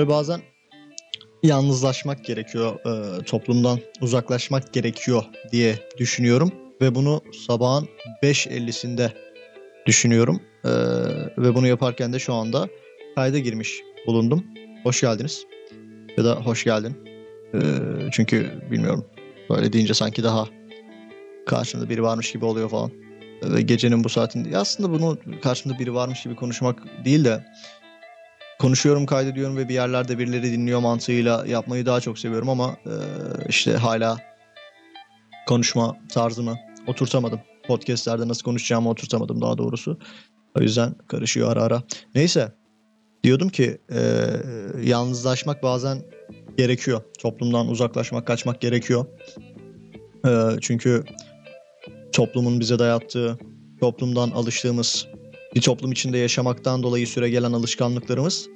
Böyle bazen yalnızlaşmak gerekiyor, e, toplumdan uzaklaşmak gerekiyor diye düşünüyorum ve bunu sabahın 5.50'sinde düşünüyorum E, ve bunu yaparken de şu anda kayda girmiş bulundum. Hoş geldiniz ya da hoş geldin. E, çünkü bilmiyorum böyle deyince sanki daha karşımda biri varmış gibi oluyor falan. Ve gecenin bu saatinde aslında bunu karşımda biri varmış gibi konuşmak değil de konuşuyorum, kaydediyorum ve bir yerlerde birileri dinliyor mantığıyla yapmayı daha çok seviyorum ama e, işte hala konuşma tarzımı oturtamadım. Podcast'lerde nasıl konuşacağımı oturtamadım daha doğrusu. O yüzden karışıyor ara ara. Neyse diyordum ki e, yalnızlaşmak bazen gerekiyor. Toplumdan uzaklaşmak, kaçmak gerekiyor. E, çünkü toplumun bize dayattığı, toplumdan alıştığımız bir toplum içinde yaşamaktan dolayı süre gelen alışkanlıklarımız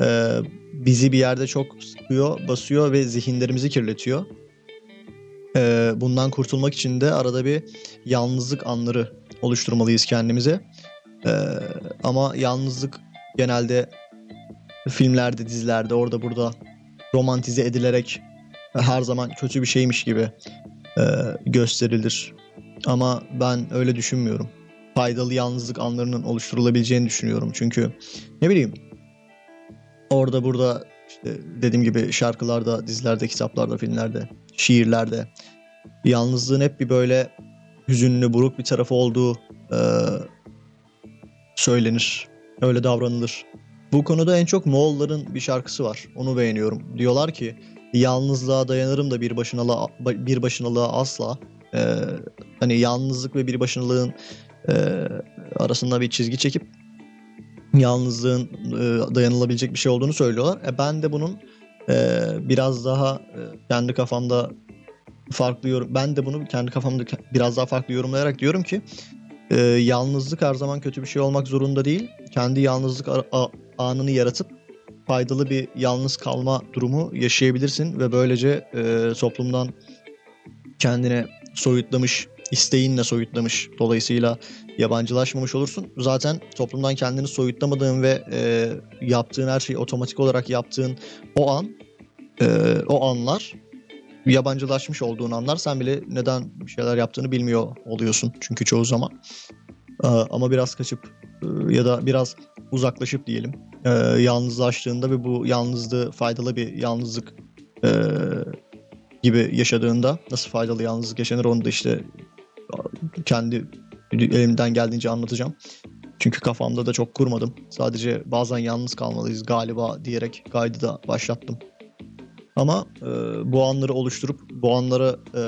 e, bizi bir yerde çok sıkıyor, basıyor ve zihinlerimizi kirletiyor. E, bundan kurtulmak için de arada bir yalnızlık anları oluşturmalıyız kendimize. E, ama yalnızlık genelde filmlerde, dizilerde, orada burada romantize edilerek her zaman kötü bir şeymiş gibi e, gösterilir. Ama ben öyle düşünmüyorum faydalı yalnızlık anlarının oluşturulabileceğini düşünüyorum. Çünkü ne bileyim orada burada işte dediğim gibi şarkılarda, dizilerde, kitaplarda, filmlerde, şiirlerde yalnızlığın hep bir böyle hüzünlü, buruk bir tarafı olduğu e, söylenir. Öyle davranılır. Bu konuda en çok Moğolların bir şarkısı var. Onu beğeniyorum. Diyorlar ki yalnızlığa dayanırım da bir başınalığa, bir başınalığa asla. Ee, hani yalnızlık ve bir başınalığın e, arasında bir çizgi çekip yalnızlığın e, dayanılabilecek bir şey olduğunu söylüyorlar. E, ben de bunun e, biraz daha e, kendi kafamda farklı yorum ben de bunu kendi kafamda biraz daha farklı yorumlayarak diyorum ki e, yalnızlık her zaman kötü bir şey olmak zorunda değil. Kendi yalnızlık anını yaratıp faydalı bir yalnız kalma durumu yaşayabilirsin ve böylece e, toplumdan kendine soyutlamış isteğinle soyutlamış. Dolayısıyla yabancılaşmamış olursun. Zaten toplumdan kendini soyutlamadığın ve e, yaptığın her şeyi otomatik olarak yaptığın o an, e, o anlar yabancılaşmış olduğun anlar sen bile neden bir şeyler yaptığını bilmiyor oluyorsun. Çünkü çoğu zaman. E, ama biraz kaçıp e, ya da biraz uzaklaşıp diyelim e, yalnızlaştığında ve bu yalnızlığı faydalı bir yalnızlık e, gibi yaşadığında nasıl faydalı yalnızlık yaşanır onu da işte kendi elimden geldiğince anlatacağım. Çünkü kafamda da çok kurmadım. Sadece bazen yalnız kalmalıyız galiba diyerek kaydı da başlattım. Ama e, bu anları oluşturup bu anlara e,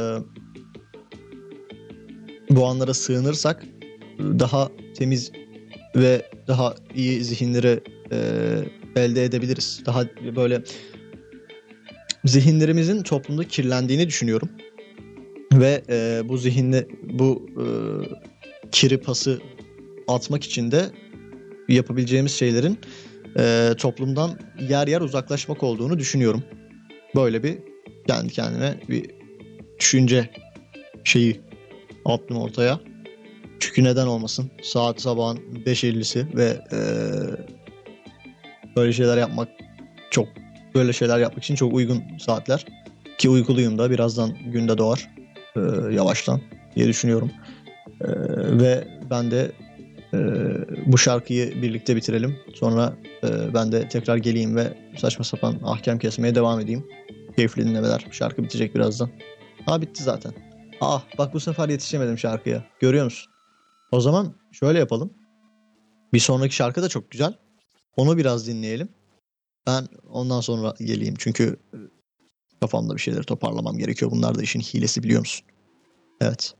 bu anlara sığınırsak daha temiz ve daha iyi zihinleri e, elde edebiliriz. Daha böyle zihinlerimizin toplumda kirlendiğini düşünüyorum. Ve e, bu zihinle bu e, kiri pası atmak için de yapabileceğimiz şeylerin e, toplumdan yer yer uzaklaşmak olduğunu düşünüyorum. Böyle bir kendi kendine bir düşünce şeyi attım ortaya. Çünkü neden olmasın? Saat sabahın 5.50'si ve e, böyle şeyler yapmak çok böyle şeyler yapmak için çok uygun saatler. Ki uykuluyum da birazdan günde doğar e, yavaştan diye düşünüyorum. E, ve ben de e, bu şarkıyı birlikte bitirelim. Sonra e, ben de tekrar geleyim ve saçma sapan ahkam kesmeye devam edeyim. Keyifli dinlemeler. Şarkı bitecek birazdan. Ha bitti zaten. Ah bak bu sefer yetişemedim şarkıya. Görüyor musun? O zaman şöyle yapalım. Bir sonraki şarkı da çok güzel. Onu biraz dinleyelim. Ben ondan sonra geleyim. Çünkü Kafamda bir şeyleri toparlamam gerekiyor. Bunlar da işin hilesi biliyor musun? Evet.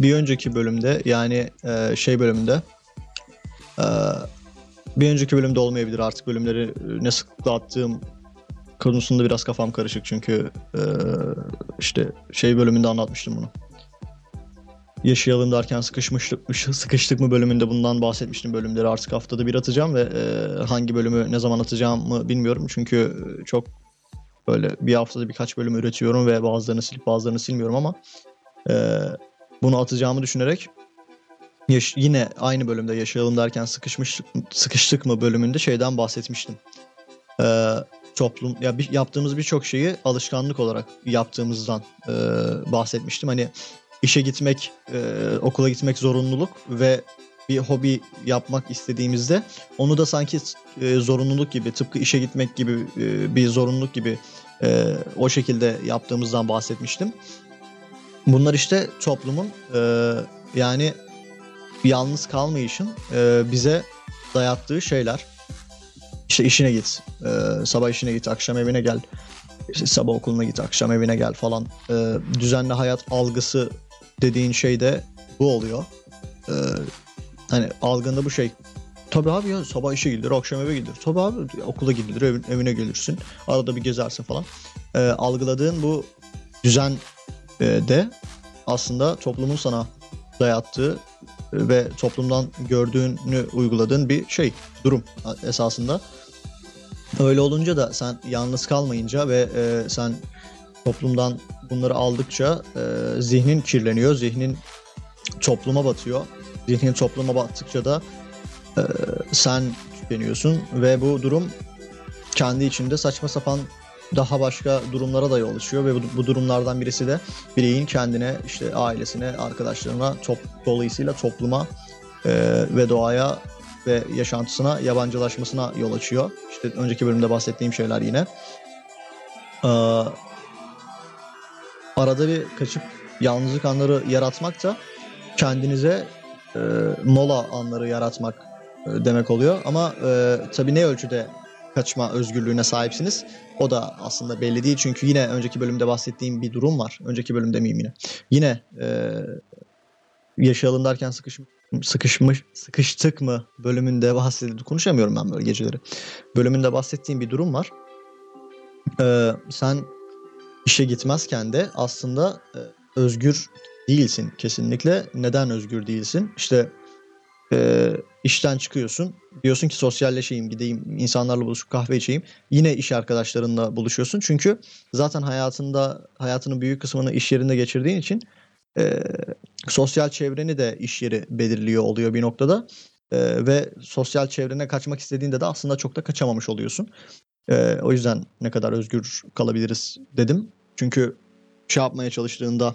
Bir önceki bölümde yani e, şey bölümünde e, bir önceki bölümde olmayabilir artık bölümleri e, ne sıklıkla attığım konusunda biraz kafam karışık çünkü e, işte şey bölümünde anlatmıştım bunu. Yaşayalım derken sıkışmıştık, sıkıştık mı bölümünde bundan bahsetmiştim bölümleri artık haftada bir atacağım ve e, hangi bölümü ne zaman atacağımı bilmiyorum çünkü çok böyle bir haftada birkaç bölüm üretiyorum ve bazılarını silip bazılarını silmiyorum ama e, bunu atacağımı düşünerek yaş- yine aynı bölümde yaşayalım derken sıkışmış sıkıştık mı bölümünde şeyden bahsetmiştim. E, toplum ya bir, yaptığımız birçok şeyi alışkanlık olarak yaptığımızdan e, bahsetmiştim. Hani işe gitmek, e, okula gitmek zorunluluk ve bir hobi yapmak istediğimizde onu da sanki e, zorunluluk gibi tıpkı işe gitmek gibi e, bir zorunluluk gibi e, o şekilde yaptığımızdan bahsetmiştim. Bunlar işte toplumun e, yani yalnız kalmayışın e, bize dayattığı şeyler. İşte işine git, e, sabah işine git, akşam evine gel, işte sabah okuluna git, akşam evine gel falan. E, düzenli hayat algısı dediğin şey de bu oluyor. E, hani algında bu şey. Tabii abi ya sabah işe gidilir, akşam eve gidilir. Tabii abi okula gidilir, evin, evine gelirsin. Arada bir gezersin falan. E, algıladığın bu düzen de aslında toplumun sana dayattığı ve toplumdan gördüğünü uyguladığın bir şey, durum esasında. Öyle olunca da sen yalnız kalmayınca ve e, sen toplumdan bunları aldıkça e, zihnin kirleniyor, zihnin topluma batıyor. Zihnin topluma battıkça da e, sen tükeniyorsun ve bu durum kendi içinde saçma sapan daha başka durumlara da yol açıyor ve bu, bu durumlardan birisi de bireyin kendine, işte ailesine, arkadaşlarına, top, dolayısıyla topluma e, ve doğaya ve yaşantısına yabancılaşmasına yol açıyor. İşte önceki bölümde bahsettiğim şeyler yine. Ee, arada bir kaçıp yalnızlık anları yaratmak da kendinize e, mola anları yaratmak e, demek oluyor. Ama e, tabii ne ölçüde kaçma özgürlüğüne sahipsiniz. O da aslında belli değil çünkü yine önceki bölümde bahsettiğim bir durum var. Önceki bölümde miyim yine? Yine e, yaşayalım derken sıkışmış, sıkışmış, sıkıştık mı bölümünde bahsedildi. Konuşamıyorum ben böyle geceleri. Bölümünde bahsettiğim bir durum var. E, sen işe gitmezken de aslında e, özgür değilsin kesinlikle. Neden özgür değilsin? İşte e, işten çıkıyorsun. Diyorsun ki sosyalleşeyim, gideyim, insanlarla buluşup kahve içeyim. Yine iş arkadaşlarınla buluşuyorsun. Çünkü zaten hayatında hayatının büyük kısmını iş yerinde geçirdiğin için e, sosyal çevreni de iş yeri belirliyor oluyor bir noktada. E, ve sosyal çevrene kaçmak istediğinde de aslında çok da kaçamamış oluyorsun. E, o yüzden ne kadar özgür kalabiliriz dedim. Çünkü şey yapmaya çalıştığında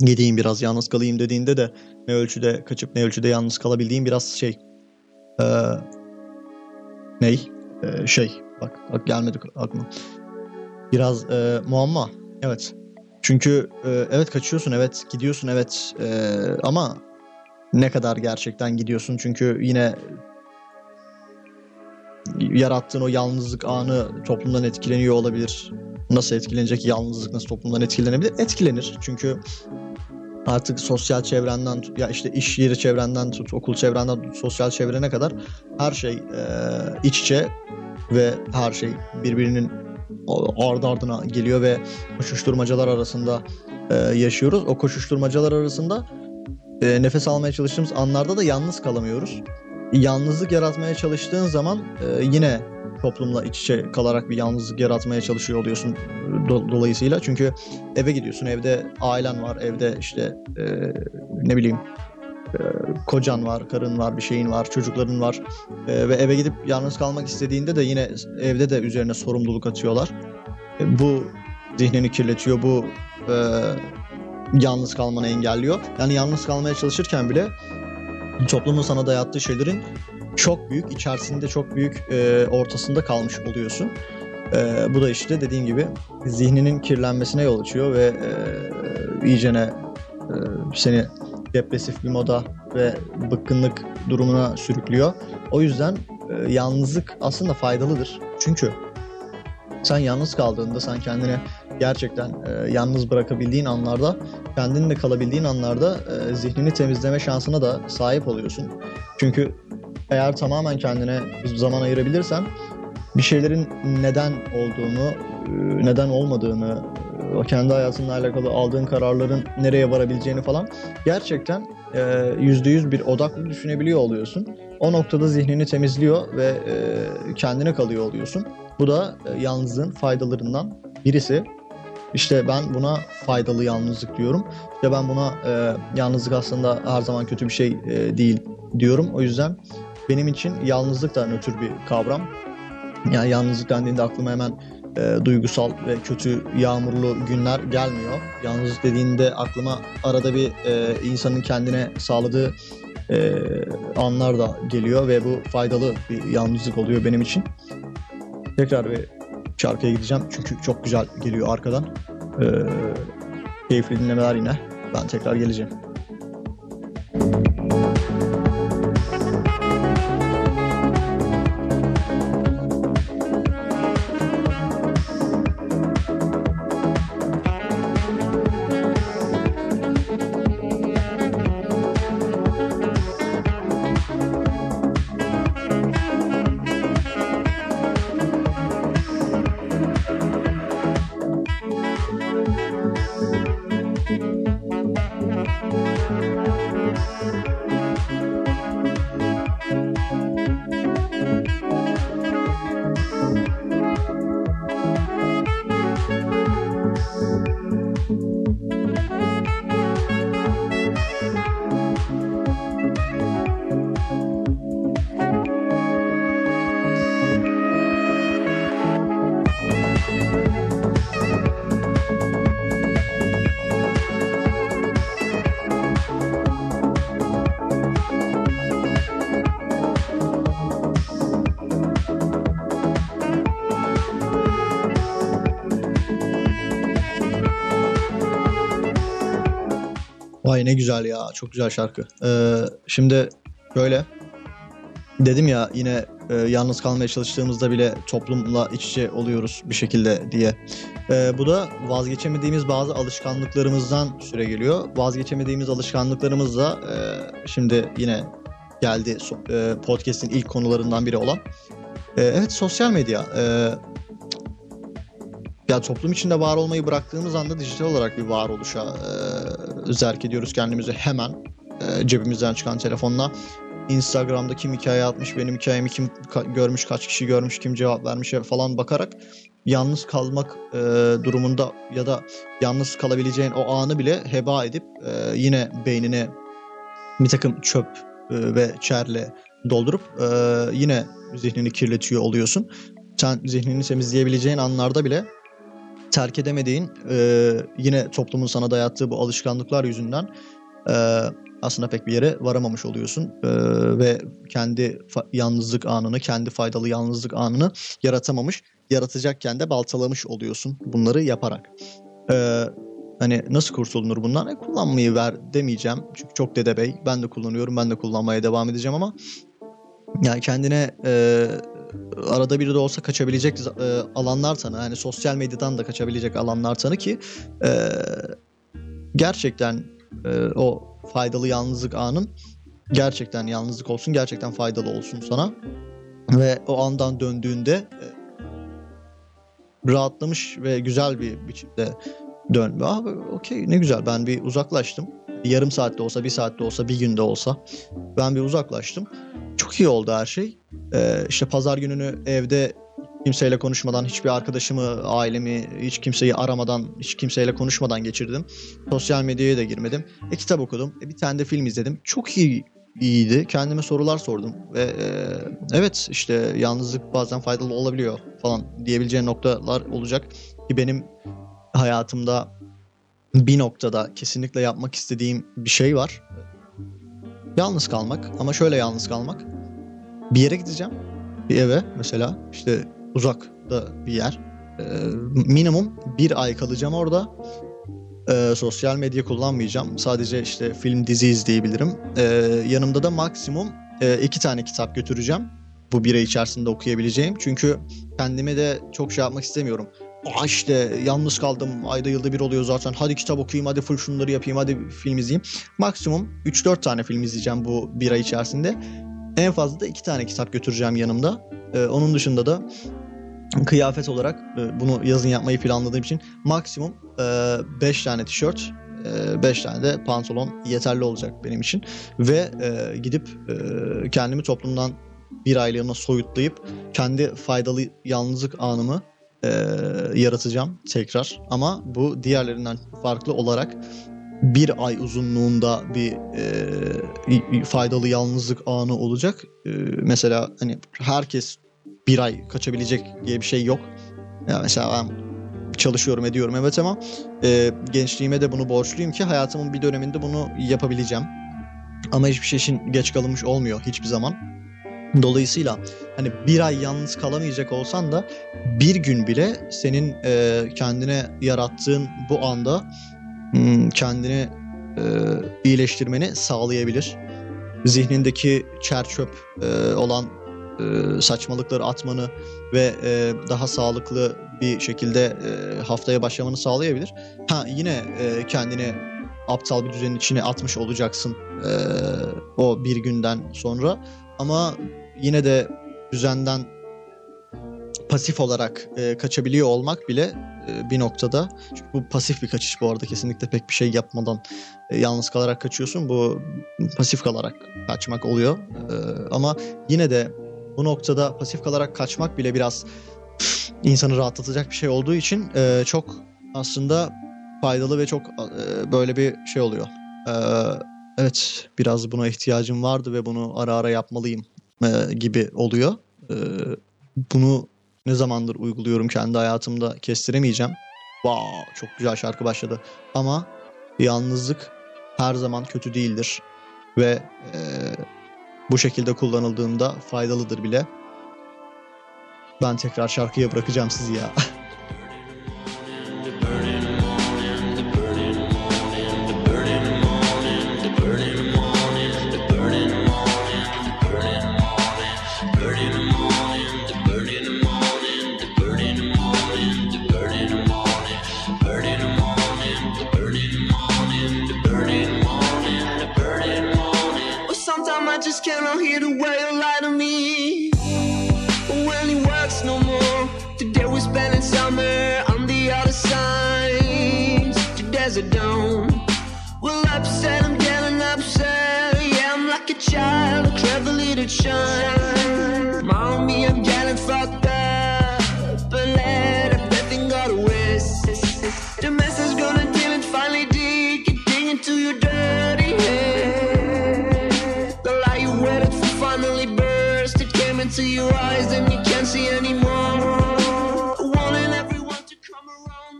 gideyim biraz yalnız kalayım dediğinde de ne ölçüde kaçıp ne ölçüde yalnız kalabildiğim biraz şey e, ney? E, şey bak, bak gelmedi aklıma. Biraz e, muamma evet. Çünkü e, evet kaçıyorsun evet gidiyorsun evet e, ama ne kadar gerçekten gidiyorsun? Çünkü yine yarattığın o yalnızlık anı toplumdan etkileniyor olabilir. Nasıl etkilenecek yalnızlık nasıl toplumdan etkilenebilir? Etkilenir. Çünkü artık sosyal çevrenden ya işte iş yeri çevrenden tut, okul çevrenden tut, sosyal çevrene kadar her şey e, iç içe ve her şey birbirinin ardı ardına geliyor ve koşuşturmacalar arasında e, yaşıyoruz. O koşuşturmacalar arasında e, nefes almaya çalıştığımız anlarda da yalnız kalamıyoruz. Yalnızlık yaratmaya çalıştığın zaman e, yine toplumla iç içe kalarak bir yalnızlık yaratmaya çalışıyor oluyorsun do- dolayısıyla. Çünkü eve gidiyorsun, evde ailen var, evde işte e, ne bileyim e, kocan var, karın var, bir şeyin var, çocukların var e, ve eve gidip yalnız kalmak istediğinde de yine evde de üzerine sorumluluk atıyorlar. E, bu zihnini kirletiyor, bu e, yalnız kalmanı engelliyor. Yani yalnız kalmaya çalışırken bile toplumun sana dayattığı şeylerin çok büyük, içerisinde çok büyük e, ortasında kalmış oluyorsun. E, bu da işte dediğim gibi zihninin kirlenmesine yol açıyor ve e, iyicene e, seni depresif bir moda ve bıkkınlık durumuna sürüklüyor. O yüzden e, yalnızlık aslında faydalıdır. Çünkü sen yalnız kaldığında, sen kendini gerçekten e, yalnız bırakabildiğin anlarda kendinle kalabildiğin anlarda e, zihnini temizleme şansına da sahip oluyorsun. Çünkü eğer tamamen kendine zaman ayırabilirsen bir şeylerin neden olduğunu, e, neden olmadığını, o kendi hayatınla alakalı aldığın kararların nereye varabileceğini falan gerçekten e, yüzde yüz bir odaklı düşünebiliyor oluyorsun. O noktada zihnini temizliyor ve e, kendine kalıyor oluyorsun. Bu da yalnızlığın faydalarından birisi. İşte ben buna faydalı yalnızlık diyorum. İşte ben buna e, yalnızlık aslında her zaman kötü bir şey e, değil diyorum. O yüzden benim için yalnızlık da nötr bir kavram. Yani yalnızlık dendiğinde aklıma hemen e, duygusal ve kötü yağmurlu günler gelmiyor. Yalnızlık dediğinde aklıma arada bir e, insanın kendine sağladığı e, anlar da geliyor ve bu faydalı bir yalnızlık oluyor benim için. Tekrar bir şarkıya gideceğim çünkü çok güzel geliyor arkadan. E, keyifli dinlemeler yine. Ben tekrar geleceğim. Vay ne güzel ya. Çok güzel şarkı. Ee, şimdi böyle dedim ya yine e, yalnız kalmaya çalıştığımızda bile toplumla iç içe oluyoruz bir şekilde diye. Ee, bu da vazgeçemediğimiz bazı alışkanlıklarımızdan süre geliyor. Vazgeçemediğimiz alışkanlıklarımız da e, şimdi yine geldi e, podcast'in ilk konularından biri olan. E, evet sosyal medya. E, ya toplum içinde var olmayı bıraktığımız anda dijital olarak bir varoluşa e, zerk ediyoruz kendimizi hemen e, cebimizden çıkan telefonla. Instagram'da kim hikaye atmış, benim hikayemi kim ka- görmüş, kaç kişi görmüş, kim cevap vermiş falan bakarak yalnız kalmak e, durumunda ya da yalnız kalabileceğin o anı bile heba edip e, yine beynine bir takım çöp e, ve çerle doldurup e, yine zihnini kirletiyor oluyorsun. Sen zihnini temizleyebileceğin anlarda bile terk edemediğin e, yine toplumun sana dayattığı bu alışkanlıklar yüzünden e, aslında pek bir yere varamamış oluyorsun e, ve kendi yalnızlık anını, kendi faydalı yalnızlık anını yaratamamış, yaratacakken de baltalamış oluyorsun bunları yaparak. E, hani nasıl kurtulunur bundan? E, kullanmayı ver demeyeceğim çünkü çok dedebey. Ben de kullanıyorum, ben de kullanmaya devam edeceğim ama yani kendine e, arada bir de olsa kaçabilecek e, alanlar tanı. Yani sosyal medyadan da kaçabilecek alanlar tanı ki e, gerçekten e, o faydalı yalnızlık anın gerçekten yalnızlık olsun, gerçekten faydalı olsun sana. Ve o andan döndüğünde e, rahatlamış ve güzel bir biçimde dön. Abi okey ne güzel ben bir uzaklaştım. Yarım saatte olsa, bir saatte olsa, bir günde olsa ben bir uzaklaştım. Çok iyi oldu her şey. Ee, işte pazar gününü evde kimseyle konuşmadan, hiçbir arkadaşımı, ailemi, hiç kimseyi aramadan, hiç kimseyle konuşmadan geçirdim. Sosyal medyaya da girmedim. E, kitap okudum. E, bir tane de film izledim. Çok iyi iyiydi. Kendime sorular sordum ve e, evet işte yalnızlık bazen faydalı olabiliyor falan diyebileceğin noktalar olacak ki benim hayatımda bir noktada kesinlikle yapmak istediğim bir şey var. Yalnız kalmak ama şöyle yalnız kalmak. Bir yere gideceğim. Bir eve mesela işte uzakta bir yer. Ee, minimum bir ay kalacağım orada. Ee, sosyal medya kullanmayacağım. Sadece işte film dizi izleyebilirim. Ee, yanımda da maksimum e, iki tane kitap götüreceğim. Bu bir ay içerisinde okuyabileceğim. Çünkü kendime de çok şey yapmak istemiyorum. Aa işte yalnız kaldım ayda yılda bir oluyor zaten hadi kitap okuyayım hadi full şunları yapayım hadi film izleyeyim. Maksimum 3-4 tane film izleyeceğim bu bir ay içerisinde. En fazla da 2 tane kitap götüreceğim yanımda. Ee, onun dışında da kıyafet olarak e, bunu yazın yapmayı planladığım için maksimum 5 e, tane tişört 5 e, tane de pantolon yeterli olacak benim için ve e, gidip e, kendimi toplumdan bir aylığına soyutlayıp kendi faydalı yalnızlık anımı e, yaratacağım tekrar. Ama bu diğerlerinden farklı olarak bir ay uzunluğunda bir e, faydalı yalnızlık anı olacak. E, mesela hani herkes bir ay kaçabilecek diye bir şey yok. Ya mesela ben çalışıyorum ediyorum evet ama e, gençliğime de bunu borçluyum ki hayatımın bir döneminde bunu yapabileceğim. Ama hiçbir şey için geç kalınmış olmuyor hiçbir zaman. Dolayısıyla hani bir ay yalnız kalamayacak olsan da bir gün bile senin e, kendine yarattığın bu anda kendini e, iyileştirmeni sağlayabilir. Zihnindeki çerçöp e, olan e, saçmalıkları atmanı ve daha sağlıklı bir şekilde haftaya başlamanı sağlayabilir. Ha yine kendini aptal bir düzenin içine atmış olacaksın o bir günden sonra ama yine de düzenden pasif olarak e, kaçabiliyor olmak bile e, bir noktada çünkü bu pasif bir kaçış bu arada kesinlikle pek bir şey yapmadan e, yalnız kalarak kaçıyorsun bu pasif kalarak kaçmak oluyor e, ama yine de bu noktada pasif kalarak kaçmak bile biraz insanı rahatlatacak bir şey olduğu için e, çok aslında faydalı ve çok e, böyle bir şey oluyor. E, evet biraz buna ihtiyacım vardı ve bunu ara ara yapmalıyım e, gibi oluyor. E, bunu ne zamandır uyguluyorum kendi hayatımda kestiremeyeceğim. Wow, çok güzel şarkı başladı. Ama yalnızlık her zaman kötü değildir. Ve e, bu şekilde kullanıldığında faydalıdır bile. Ben tekrar şarkıya bırakacağım sizi ya.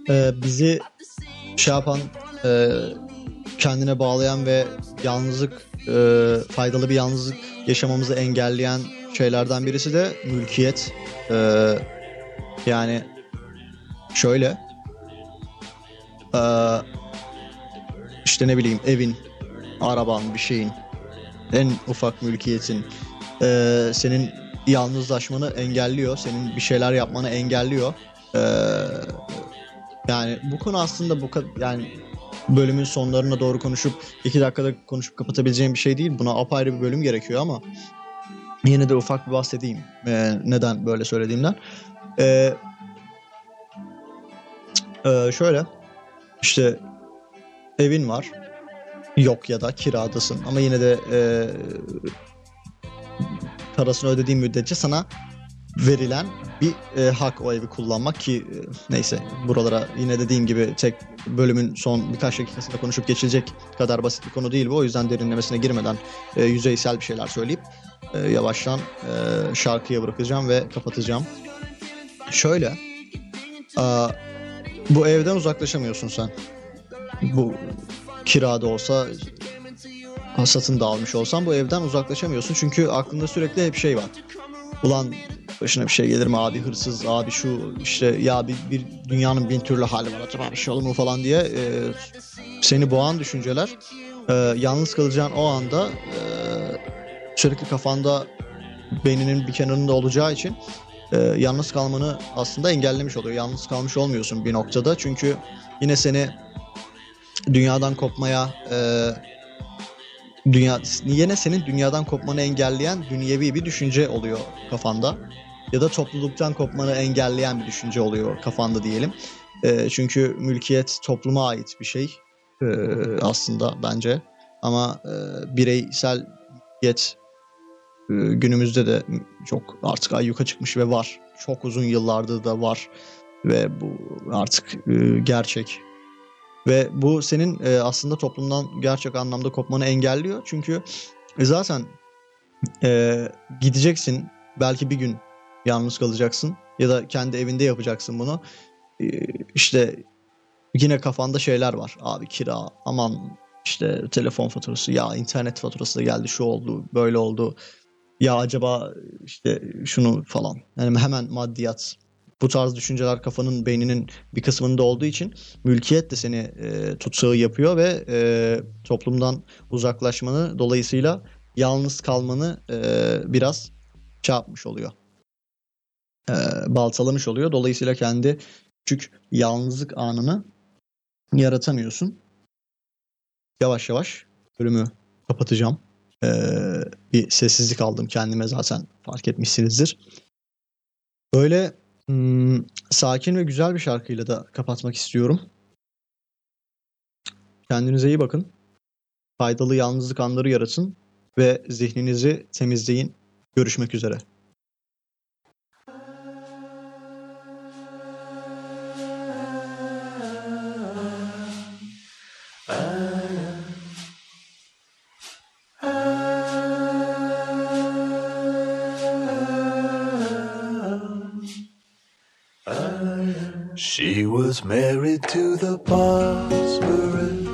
Ee, bizi şey yapan, e, kendine bağlayan ve yalnızlık, e, faydalı bir yalnızlık yaşamamızı engelleyen şeylerden birisi de mülkiyet. Ee, yani şöyle, e, işte ne bileyim evin, araban, bir şeyin, en ufak mülkiyetin e, senin yalnızlaşmanı engelliyor, senin bir şeyler yapmanı engelliyor. Ee, yani bu konu aslında bu kadar yani bölümün sonlarına doğru konuşup iki dakikada konuşup kapatabileceğim bir şey değil. Buna apayrı bir bölüm gerekiyor ama yine de ufak bir bahsedeyim ee, neden böyle söylediğimden. Ee, e, şöyle işte evin var yok ya da kiradasın ama yine de e, parasını ödediğin müddetçe sana verilen bir e, hak o evi kullanmak ki e, neyse buralara yine dediğim gibi tek bölümün son birkaç dakikasında konuşup geçilecek kadar basit bir konu değil bu. O yüzden derinlemesine girmeden e, yüzeysel bir şeyler söyleyip e, yavaştan e, şarkıya bırakacağım ve kapatacağım. Şöyle a, bu evden uzaklaşamıyorsun sen. Bu kirada olsa satın da almış olsan bu evden uzaklaşamıyorsun. Çünkü aklında sürekli hep şey var. Ulan başına bir şey gelir mi abi hırsız abi şu işte ya bir, bir dünyanın bin türlü hali var acaba bir şey olur mu falan diye e, seni boğan düşünceler e, yalnız kalacağın o anda e, sürekli kafanda beyninin bir kenarında olacağı için e, yalnız kalmanı aslında engellemiş oluyor. Yalnız kalmış olmuyorsun bir noktada. Çünkü yine seni dünyadan kopmaya e, dünya yine senin dünyadan kopmanı engelleyen dünyevi bir düşünce oluyor kafanda ya da topluluktan kopmanı engelleyen bir düşünce oluyor kafanda diyelim. E, çünkü mülkiyet topluma ait bir şey e, aslında bence ama e, bireysel mülkiyet e, günümüzde de çok artık ayyuka çıkmış ve var. Çok uzun yıllardır da var ve bu artık e, gerçek. Ve bu senin e, aslında toplumdan gerçek anlamda kopmanı engelliyor. Çünkü zaten e, gideceksin belki bir gün yalnız kalacaksın ya da kendi evinde yapacaksın bunu. E, işte yine kafanda şeyler var. Abi kira, aman işte telefon faturası, ya internet faturası da geldi, şu oldu, böyle oldu. Ya acaba işte şunu falan. Yani hemen maddiyat. Bu tarz düşünceler kafanın, beyninin bir kısmında olduğu için mülkiyet de seni e, tutsağı yapıyor ve e, toplumdan uzaklaşmanı dolayısıyla yalnız kalmanı e, biraz çarpmış oluyor. E, baltalamış oluyor. Dolayısıyla kendi küçük yalnızlık anını yaratamıyorsun. Yavaş yavaş bölümü kapatacağım. Ee, bir sessizlik aldım kendime zaten fark etmişsinizdir. Böyle hmm, sakin ve güzel bir şarkıyla da kapatmak istiyorum. Kendinize iyi bakın. Faydalı yalnızlık anları yaratın ve zihninizi temizleyin. Görüşmek üzere. Married to the prosperous.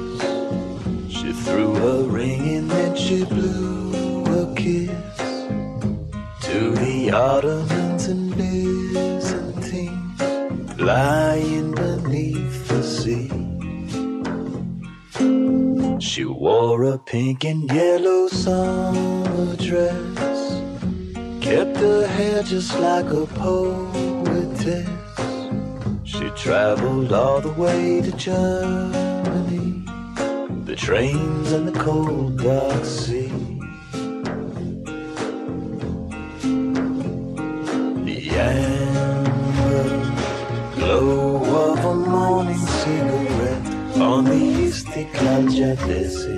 She threw a ring and then she blew a kiss to the Ottomans and Byzantines lying beneath the sea. She wore a pink and yellow summer dress, kept her hair just like a poetess. Traveled all the way to Germany, the trains and the cold dark sea. The amber glow of a morning cigarette on the Istiklal Caddesi.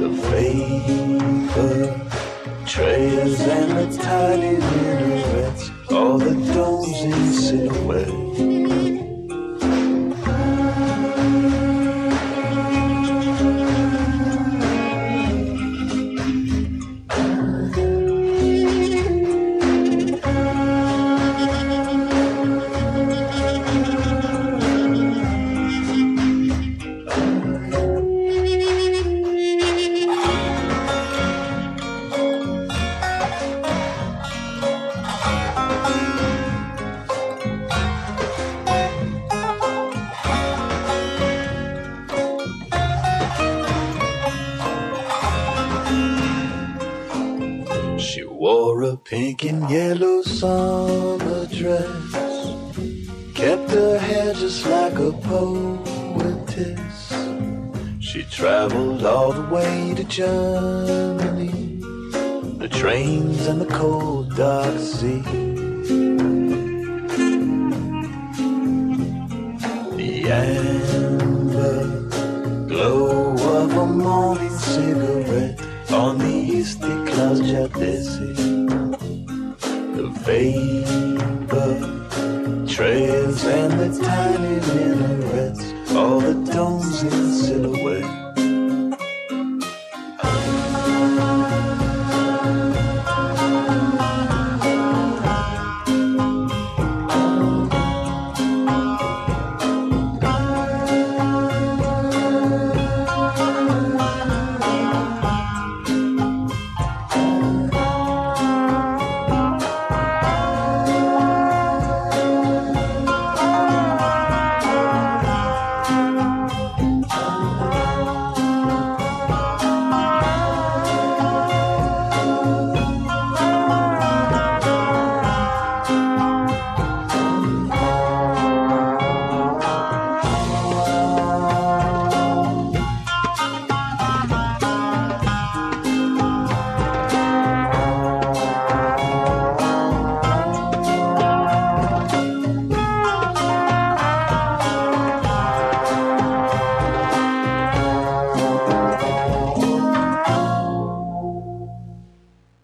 The vapor trails and the tiny all the domes in silhouette. Like a poetess. She traveled all the way to Germany, the trains and the cold dark sea. The amber glow of a morning cigarette on the Istiklal Caddesi. The vapor trails and the tiny minarets, all the domes in silhouette.